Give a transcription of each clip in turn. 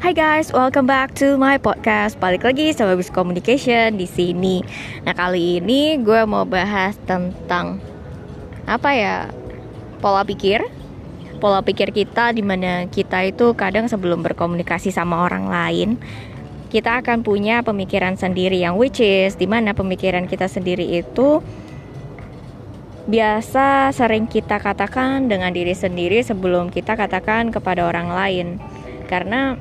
Hai guys, welcome back to my podcast. Balik lagi sama Bis Communication di sini. Nah kali ini gue mau bahas tentang apa ya pola pikir, pola pikir kita di mana kita itu kadang sebelum berkomunikasi sama orang lain kita akan punya pemikiran sendiri yang which is di mana pemikiran kita sendiri itu biasa sering kita katakan dengan diri sendiri sebelum kita katakan kepada orang lain karena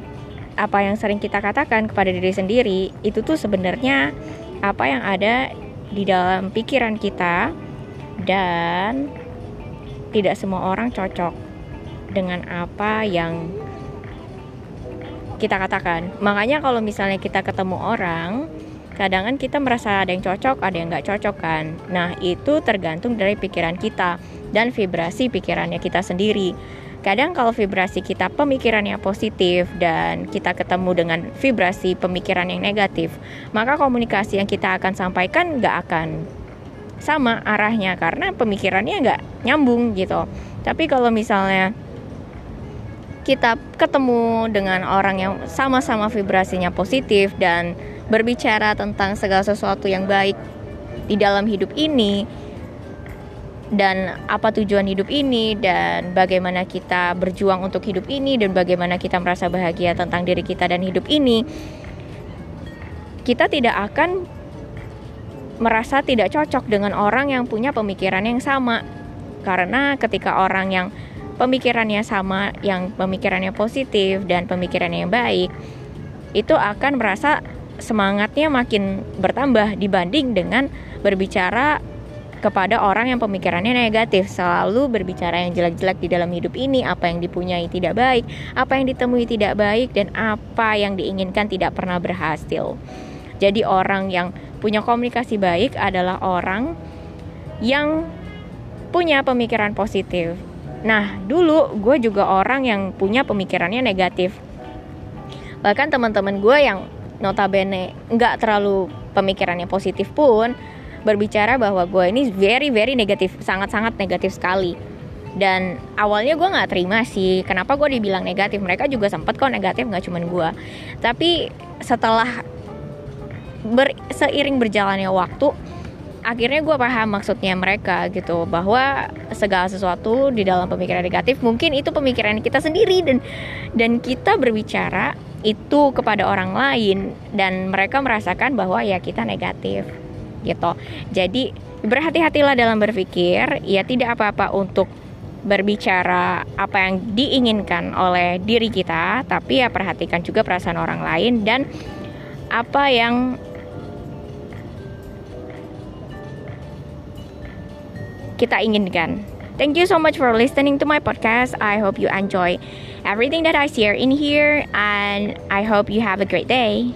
apa yang sering kita katakan kepada diri sendiri itu tuh sebenarnya apa yang ada di dalam pikiran kita dan tidak semua orang cocok dengan apa yang kita katakan. Makanya kalau misalnya kita ketemu orang, kadang kan kita merasa ada yang cocok, ada yang nggak cocok kan. Nah itu tergantung dari pikiran kita dan vibrasi pikirannya kita sendiri. Kadang kalau vibrasi kita pemikirannya positif dan kita ketemu dengan vibrasi pemikiran yang negatif, maka komunikasi yang kita akan sampaikan nggak akan sama arahnya karena pemikirannya nggak nyambung gitu. Tapi kalau misalnya kita ketemu dengan orang yang sama-sama vibrasinya positif dan berbicara tentang segala sesuatu yang baik di dalam hidup ini dan apa tujuan hidup ini dan bagaimana kita berjuang untuk hidup ini dan bagaimana kita merasa bahagia tentang diri kita dan hidup ini kita tidak akan merasa tidak cocok dengan orang yang punya pemikiran yang sama. Karena ketika orang yang pemikirannya sama, yang pemikirannya positif dan pemikirannya yang baik, itu akan merasa semangatnya makin bertambah dibanding dengan berbicara kepada orang yang pemikirannya negatif. Selalu berbicara yang jelek-jelek di dalam hidup ini. Apa yang dipunyai tidak baik apa yang ditemui tidak baik dan apa yang diinginkan tidak pernah berhasil. Jadi orang yang punya komunikasi baik adalah orang yang punya pemikiran positif. Nah, dulu gue juga orang yang punya pemikirannya negatif. Bahkan teman-teman gue yang notabene nggak terlalu pemikirannya positif pun berbicara bahwa gue ini very very negatif, sangat-sangat negatif sekali. Dan awalnya gue nggak terima sih, kenapa gue dibilang negatif? Mereka juga sempet kok negatif, nggak cuman gue. Tapi setelah ber, seiring berjalannya waktu, akhirnya gue paham maksudnya mereka gitu bahwa segala sesuatu di dalam pemikiran negatif mungkin itu pemikiran kita sendiri dan dan kita berbicara itu kepada orang lain dan mereka merasakan bahwa ya kita negatif gitu jadi berhati-hatilah dalam berpikir ya tidak apa-apa untuk berbicara apa yang diinginkan oleh diri kita tapi ya perhatikan juga perasaan orang lain dan apa yang kita inginkan. Thank you so much for listening to my podcast. I hope you enjoy everything that I share in here, and I hope you have a great day.